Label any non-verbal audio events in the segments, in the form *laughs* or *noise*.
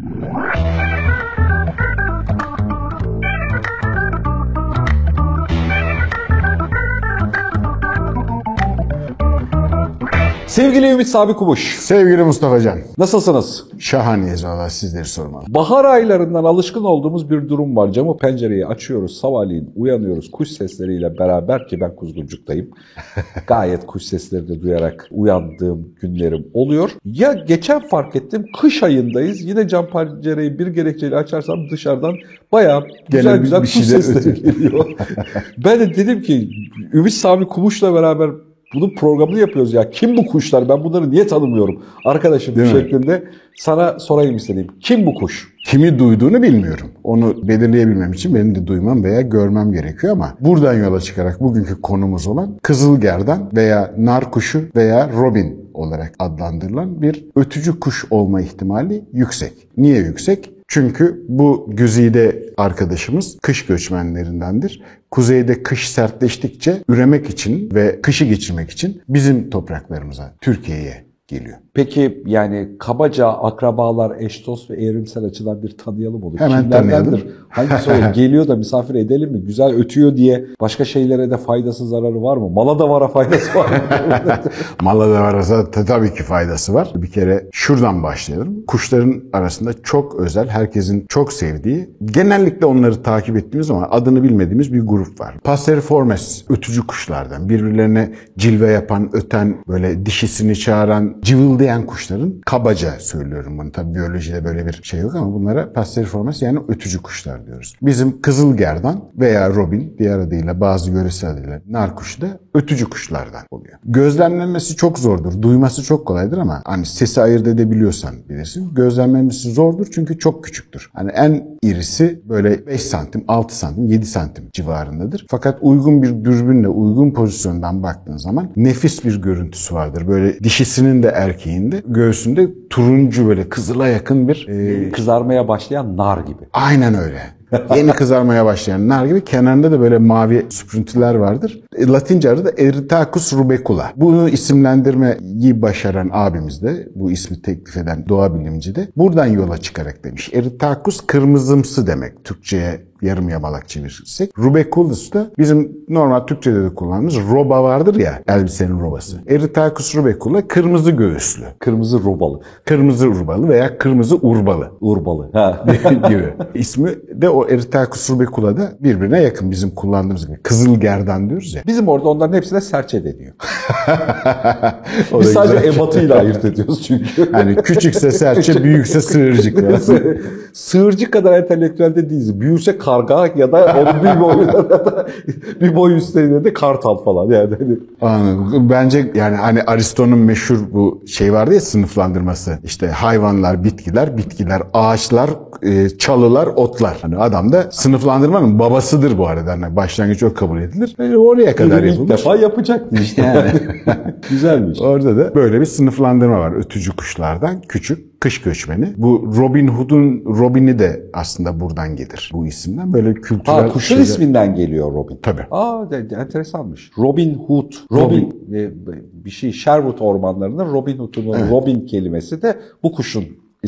What? Sevgili Ümit Sabi Kubuş, Sevgili Mustafa Can, nasılsınız? şahaneyiz valla sizleri sormalı. Bahar aylarından alışkın olduğumuz bir durum var. Camı pencereyi açıyoruz, sabahleyin uyanıyoruz kuş sesleriyle beraber ki ben kuzguncuktayım. *laughs* Gayet kuş sesleri de duyarak uyandığım günlerim oluyor. Ya geçen fark ettim, kış ayındayız. Yine cam pencereyi bir gerekçeyle açarsam dışarıdan bayağı güzel Gene güzel bir kuş sesleri ötüyor. geliyor. *laughs* ben de dedim ki Ümit Sami Kumuş'la beraber bunun programını yapıyoruz ya. Kim bu kuşlar? Ben bunları niye tanımıyorum? Arkadaşım Değil mi? şeklinde sana sorayım istedim. Kim bu kuş? Kimi duyduğunu bilmiyorum. Onu belirleyebilmem için benim de duymam veya görmem gerekiyor ama buradan yola çıkarak bugünkü konumuz olan kızılgerdan veya nar kuşu veya robin olarak adlandırılan bir ötücü kuş olma ihtimali yüksek. Niye yüksek? Çünkü bu güzide arkadaşımız kış göçmenlerindendir. Kuzeyde kış sertleştikçe üremek için ve kışı geçirmek için bizim topraklarımıza, Türkiye'ye geliyor. Peki yani kabaca akrabalar, eş dost ve evrimsel açıdan bir tanıyalım onu. Hemen Kimlerdendir? Hangisi o? *laughs* Geliyor da misafir edelim mi? Güzel ötüyor diye başka şeylere de faydası zararı var mı? Mala da vara faydası var mı? *laughs* Mala da varsa ta- tabii ki faydası var. Bir kere şuradan başlayalım. Kuşların arasında çok özel, herkesin çok sevdiği, genellikle onları takip ettiğimiz ama adını bilmediğimiz bir grup var. Passeriformes, ötücü kuşlardan. Birbirlerine cilve yapan, öten, böyle dişisini çağıran, cıvıldayan kuşların kabaca söylüyorum bunu. Tabii biyolojide böyle bir şey yok ama bunlara Passeriformes yani ötücü kuşlar diyoruz. Bizim kızılgerdan veya robin, diğer adıyla bazı yöresel adıyla nar kuşu da ötücü kuşlardan oluyor. Gözlemlenmesi çok zordur. Duyması çok kolaydır ama hani sesi ayırt edebiliyorsan bilirsin. Gözlemlenmesi zordur çünkü çok küçüktür. Hani en irisi böyle 5 santim, 6 santim, 7 santim civarındadır. Fakat uygun bir dürbünle uygun pozisyondan baktığın zaman nefis bir görüntüsü vardır. Böyle dişisinin de erkeğinde göğsünde turuncu böyle kızıla yakın bir e, Kızarmaya başlayan nar gibi. Aynen öyle. Yeni *laughs* kızarmaya başlayan nar gibi kenarında da böyle mavi süprüntüler vardır. E, Latince adı da Eritacus rubecula. Bunu isimlendirmeyi başaran abimiz de, bu ismi teklif eden doğa bilimci de buradan yola çıkarak demiş. Eritacus kırmızımsı demek Türkçe'ye yarım yamalak çevirirsek. Rubeculus da bizim normal Türkçe'de de kullandığımız roba vardır ya, elbisenin robası. Eritacus rubecula kırmızı göğüslü. Kırmızı robalı, Kırmızı urbalı veya kırmızı urbalı urbalı. Ha. *laughs* gibi. İsmi de o Eritacus rubecula da birbirine yakın bizim kullandığımız gibi. Kızılgerdan diyoruz ya. Bizim orada onların hepsine serçe deniyor. *laughs* Biz sadece ebatıyla *laughs* ayırt ediyoruz çünkü. Yani küçükse serçe, büyükse sığırcık. Sığırcık kadar entelektüel de değiliz. Büyürse karga ya da onun bir boy, *laughs* bir boy üstlerinde de kartal falan yani. Hani Anladım. Bence yani hani Aristo'nun meşhur bu şey vardı ya sınıflandırması. İşte hayvanlar, bitkiler, bitkiler, ağaçlar, e, çalılar, otlar. Hani adam da sınıflandırmanın babasıdır bu arada. Hani başlangıç o kabul edilir. Yani oraya kadar ilk yapılmış. defa yapacaktı işte. Yani. *laughs* Güzelmiş. Orada da böyle bir sınıflandırma var. Ötücü kuşlardan küçük kış göçmeni. Bu Robin Hood'un Robin'i de aslında buradan gelir. Bu isimden böyle kültürel Ha, kuşun şeyler- isminden geliyor Robin. Tabii. Aa de, de- enteresanmış. Robin Hood. Robin, e, bir şey Sherwood ormanlarında Robin Hood'un o Robin kelimesi de bu kuşun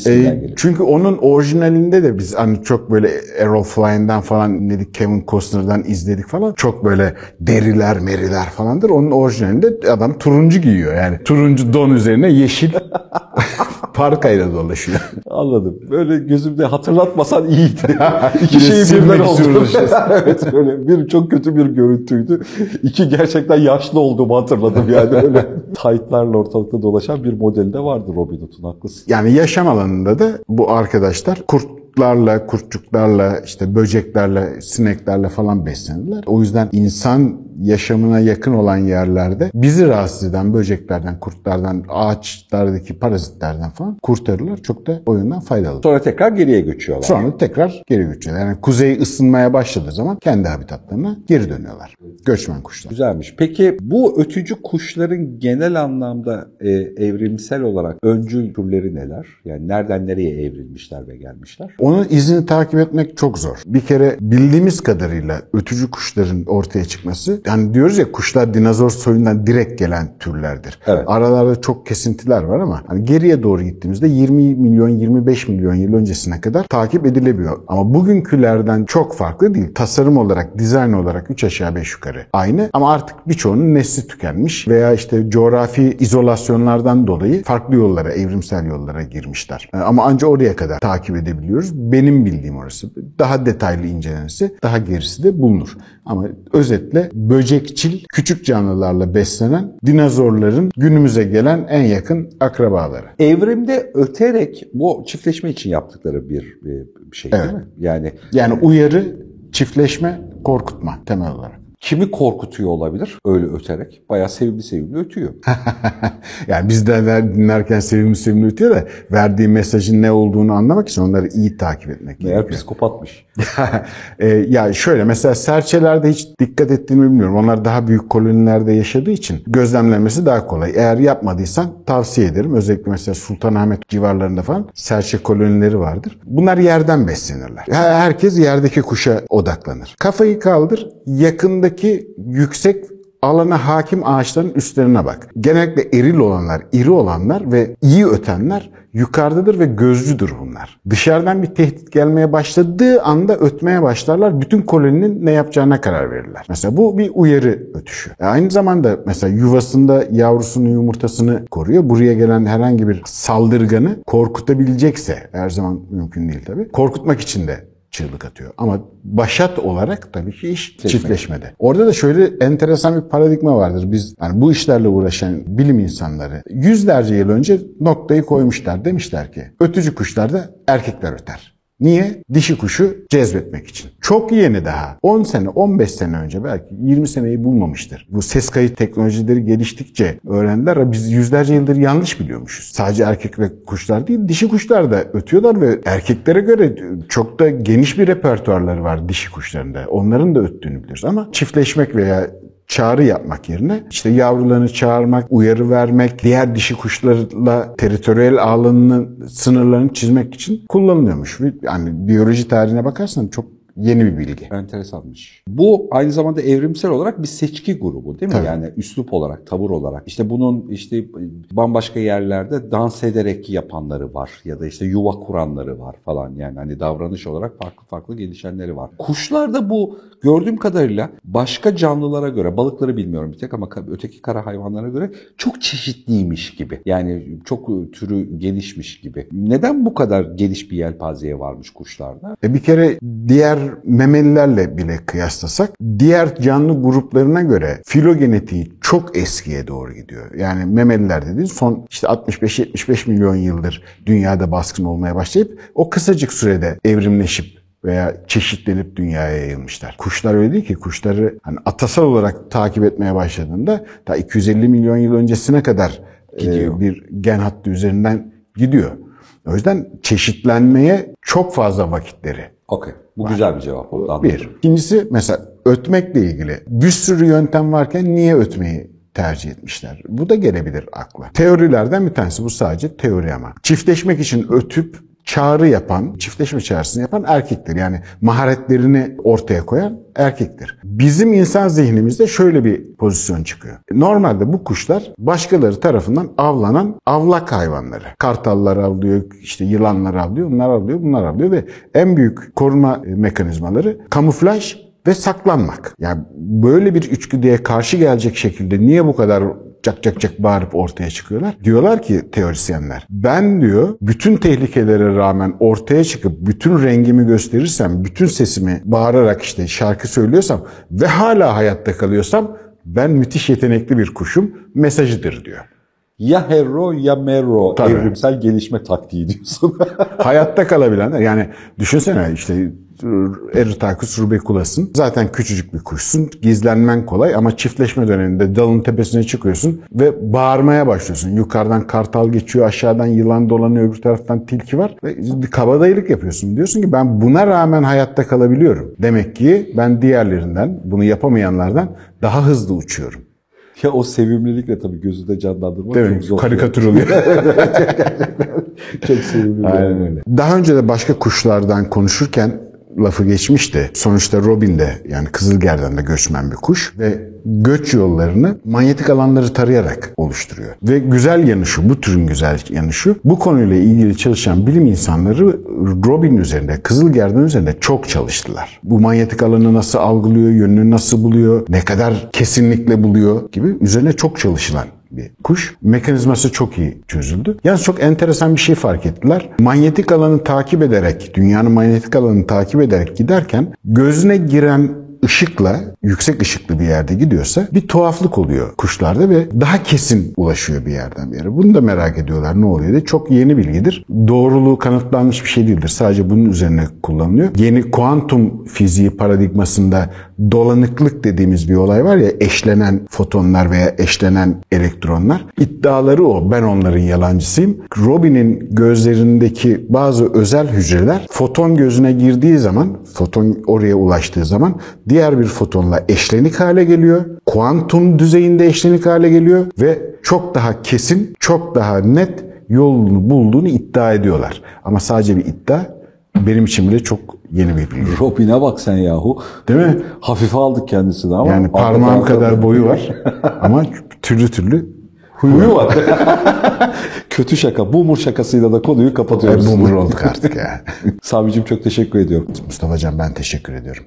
E, geliyor. çünkü onun orijinalinde de biz hani çok böyle Errol Flynn'den falan dinledik, Kevin Costner'dan izledik falan. Çok böyle deriler, meriler falandır. Onun orijinalinde adam turuncu giyiyor. Yani turuncu don üzerine yeşil *laughs* parkayla dolaşıyor. *laughs* Anladım. Böyle gözümde hatırlatmasan iyiydi. *laughs* İki silmek birden oldu. *laughs* evet böyle bir çok kötü bir görüntüydü. İki gerçekten yaşlı olduğumu hatırladım yani öyle. Taytlarla ortalıkta dolaşan bir modeli de vardı Robin Hood'un haklısın. Yani yaşam alanında da bu arkadaşlar kurtlarla, kurtçuklarla, işte böceklerle, sineklerle falan beslenirler. O yüzden insan yaşamına yakın olan yerlerde bizi rahatsız eden böceklerden, kurtlardan, ağaçlardaki parazitlerden falan kurtarırlar. Çok da o yönden faydalı. Sonra tekrar geriye göçüyorlar. Sonra tekrar geri göçüyorlar. Yani kuzey ısınmaya başladığı zaman kendi habitatlarına geri dönüyorlar. Göçmen kuşlar. Güzelmiş. Peki bu ötücü kuşların genel anlamda e, evrimsel olarak öncül türleri neler? Yani nereden nereye evrilmişler ve gelmişler? Onun izini takip etmek çok zor. Bir kere bildiğimiz kadarıyla ötücü kuşların ortaya çıkması yani diyoruz ya kuşlar dinozor soyundan direkt gelen türlerdir. Evet. Aralarda çok kesintiler var ama hani geriye doğru gittiğimizde 20 milyon 25 milyon yıl öncesine kadar takip edilebiliyor. Ama bugünkülerden çok farklı değil. Tasarım olarak, dizayn olarak 3 aşağı 5 yukarı aynı ama artık birçoğunun nesli tükenmiş veya işte coğrafi izolasyonlardan dolayı farklı yollara, evrimsel yollara girmişler. E, Ama ancak oraya kadar takip edebiliyoruz. Benim bildiğim orası. Daha detaylı incelenirse daha gerisi de bulunur. Ama özetle böcekçil küçük canlılarla beslenen dinozorların günümüze gelen en yakın akrabaları. Evrimde öterek bu çiftleşme için yaptıkları bir, bir şey değil mi? Yani Yani uyarı, çiftleşme, korkutma temel olarak. Kimi korkutuyor olabilir öyle öterek? Bayağı sevimli sevimli ötüyor. *laughs* yani biz de ver- dinlerken sevimli sevimli ötüyor da verdiği mesajın ne olduğunu anlamak için onları iyi takip etmek Meğer gerekiyor. psikopatmış. *laughs* E, ya şöyle mesela serçelerde hiç dikkat ettiğimi bilmiyorum. Onlar daha büyük kolonilerde yaşadığı için gözlemlenmesi daha kolay. Eğer yapmadıysan tavsiye ederim. Özellikle mesela Sultanahmet civarlarında falan serçe kolonileri vardır. Bunlar yerden beslenirler. Her- Herkes yerdeki kuşa odaklanır. Kafayı kaldır, yakındaki yüksek alana hakim ağaçların üstlerine bak. Genellikle eril olanlar, iri olanlar ve iyi ötenler yukarıdadır ve gözcüdür bunlar. Dışarıdan bir tehdit gelmeye başladığı anda ötmeye başlarlar. Bütün koloninin ne yapacağına karar verirler. Mesela bu bir uyarı ötüşü. E aynı zamanda mesela yuvasında yavrusunun yumurtasını koruyor. Buraya gelen herhangi bir saldırganı korkutabilecekse, her zaman mümkün değil tabii, korkutmak için de çığlık atıyor. Ama başat olarak tabii ki iş çiftleşmede. Orada da şöyle enteresan bir paradigma vardır. Biz yani bu işlerle uğraşan bilim insanları yüzlerce yıl önce noktayı koymuşlar. Demişler ki ötücü kuşlarda erkekler öter. Niye? Dişi kuşu cezbetmek için. Çok yeni daha. 10 sene, 15 sene önce belki 20 seneyi bulmamıştır. Bu ses kayıt teknolojileri geliştikçe öğrendiler biz yüzlerce yıldır yanlış biliyormuşuz. Sadece erkek ve kuşlar değil, dişi kuşlar da ötüyorlar ve erkeklere göre çok da geniş bir repertuarları var dişi kuşlarında. Onların da öttüğünü biliyoruz ama çiftleşmek veya çağrı yapmak yerine işte yavrularını çağırmak, uyarı vermek, diğer dişi kuşlarla teritoriyel alanının sınırlarını çizmek için kullanılıyormuş. Yani biyoloji tarihine bakarsan çok yeni bir bilgi. Enteresanmış. Bu aynı zamanda evrimsel olarak bir seçki grubu değil mi? Tabii. Yani üslup olarak, tavır olarak. İşte bunun işte bambaşka yerlerde dans ederek yapanları var ya da işte yuva kuranları var falan yani hani davranış olarak farklı farklı gelişenleri var. Kuşlarda bu gördüğüm kadarıyla başka canlılara göre, balıkları bilmiyorum bir tek ama öteki kara hayvanlara göre çok çeşitliymiş gibi. Yani çok türü gelişmiş gibi. Neden bu kadar geniş bir yelpazeye varmış kuşlarda? E bir kere diğer memelilerle bile kıyaslasak diğer canlı gruplarına göre filogenetiği çok eskiye doğru gidiyor. Yani memeliler dediğin son işte 65-75 milyon yıldır dünyada baskın olmaya başlayıp o kısacık sürede evrimleşip veya çeşitlenip dünyaya yayılmışlar. Kuşlar öyle değil ki. Kuşları hani atasal olarak takip etmeye başladığında daha 250 milyon yıl öncesine kadar e, bir gen hattı üzerinden gidiyor. O yüzden çeşitlenmeye çok fazla vakitleri Okey. Bu güzel bir cevap oldu. anladım. bir. İkincisi mesela ötmekle ilgili bir sürü yöntem varken niye ötmeyi tercih etmişler? Bu da gelebilir akla. Teorilerden bir tanesi bu sadece teori ama. Çiftleşmek için ötüp çağrı yapan, çiftleşme çağrısını yapan erkektir. Yani maharetlerini ortaya koyan erkektir. Bizim insan zihnimizde şöyle bir pozisyon çıkıyor. Normalde bu kuşlar başkaları tarafından avlanan avlak hayvanları. Kartallar avlıyor, işte yılanlar avlıyor, bunlar avlıyor, bunlar avlıyor ve en büyük koruma mekanizmaları kamuflaj ve saklanmak. Yani böyle bir içgüdüye karşı gelecek şekilde niye bu kadar cak cak cak bağırıp ortaya çıkıyorlar? Diyorlar ki teorisyenler, ben diyor bütün tehlikelere rağmen ortaya çıkıp bütün rengimi gösterirsem, bütün sesimi bağırarak işte şarkı söylüyorsam ve hala hayatta kalıyorsam ben müthiş yetenekli bir kuşum mesajıdır diyor. Ya hero ya mero Tabii. evrimsel gelişme taktiği diyorsun. *laughs* hayatta kalabilenler yani düşünsene işte Eritacus rubeculas'ın zaten küçücük bir kuşsun gizlenmen kolay ama çiftleşme döneminde dalın tepesine çıkıyorsun ve bağırmaya başlıyorsun. Yukarıdan kartal geçiyor aşağıdan yılan dolanıyor öbür taraftan tilki var ve kabadayılık yapıyorsun. Diyorsun ki ben buna rağmen hayatta kalabiliyorum. Demek ki ben diğerlerinden bunu yapamayanlardan daha hızlı uçuyorum. ya o sevimlilikle tabii gözünde canlandırmak Değil çok mi? zor. Karikatür *laughs* oluyor. çok sevimli. Aynen öyle. Daha önce de başka kuşlardan konuşurken lafı geçmiş de sonuçta Robin de yani Kızılgerdan'da göçmen bir kuş ve göç yollarını manyetik alanları tarayarak oluşturuyor. Ve güzel yanı şu, bu türün güzel yanı şu, bu konuyla ilgili çalışan bilim insanları Robin üzerinde, Kızılgerdan üzerinde çok çalıştılar. Bu manyetik alanı nasıl algılıyor, yönünü nasıl buluyor, ne kadar kesinlikle buluyor gibi üzerine çok çalışılan bir kuş. Mekanizması çok iyi çözüldü. Yalnız çok enteresan bir şey fark ettiler. Manyetik alanı takip ederek, dünyanın manyetik alanını takip ederek giderken gözüne giren ışıkla yüksek ışıklı bir yerde gidiyorsa bir tuhaflık oluyor kuşlarda ve daha kesin ulaşıyor bir yerden bir yere. Bunu da merak ediyorlar ne oluyor diye. Çok yeni bilgidir. Doğruluğu kanıtlanmış bir şey değildir. Sadece bunun üzerine kullanılıyor. Yeni kuantum fiziği paradigmasında dolanıklık dediğimiz bir olay var ya eşlenen fotonlar veya eşlenen elektronlar. İddiaları o. Ben onların yalancısıyım. Robin'in gözlerindeki bazı özel hücreler foton gözüne girdiği zaman, foton oraya ulaştığı zaman diğer bir fotonla eşlenik hale geliyor. Kuantum düzeyinde eşlenik hale geliyor ve çok daha kesin, çok daha net yolunu bulduğunu iddia ediyorlar. Ama sadece bir iddia benim için bile çok yeni bir bilgi. Robin'e bak sen yahu. Değil mi? Hafife aldık kendisini ama. Yani parmağım kadar boyu var ama *laughs* türlü türlü huyu var. *laughs* Kötü şaka. Boomer şakasıyla da konuyu kapatıyoruz. Boomer olduk artık ya. *laughs* Sabicim çok teşekkür ediyorum. Mustafa Can ben teşekkür ediyorum.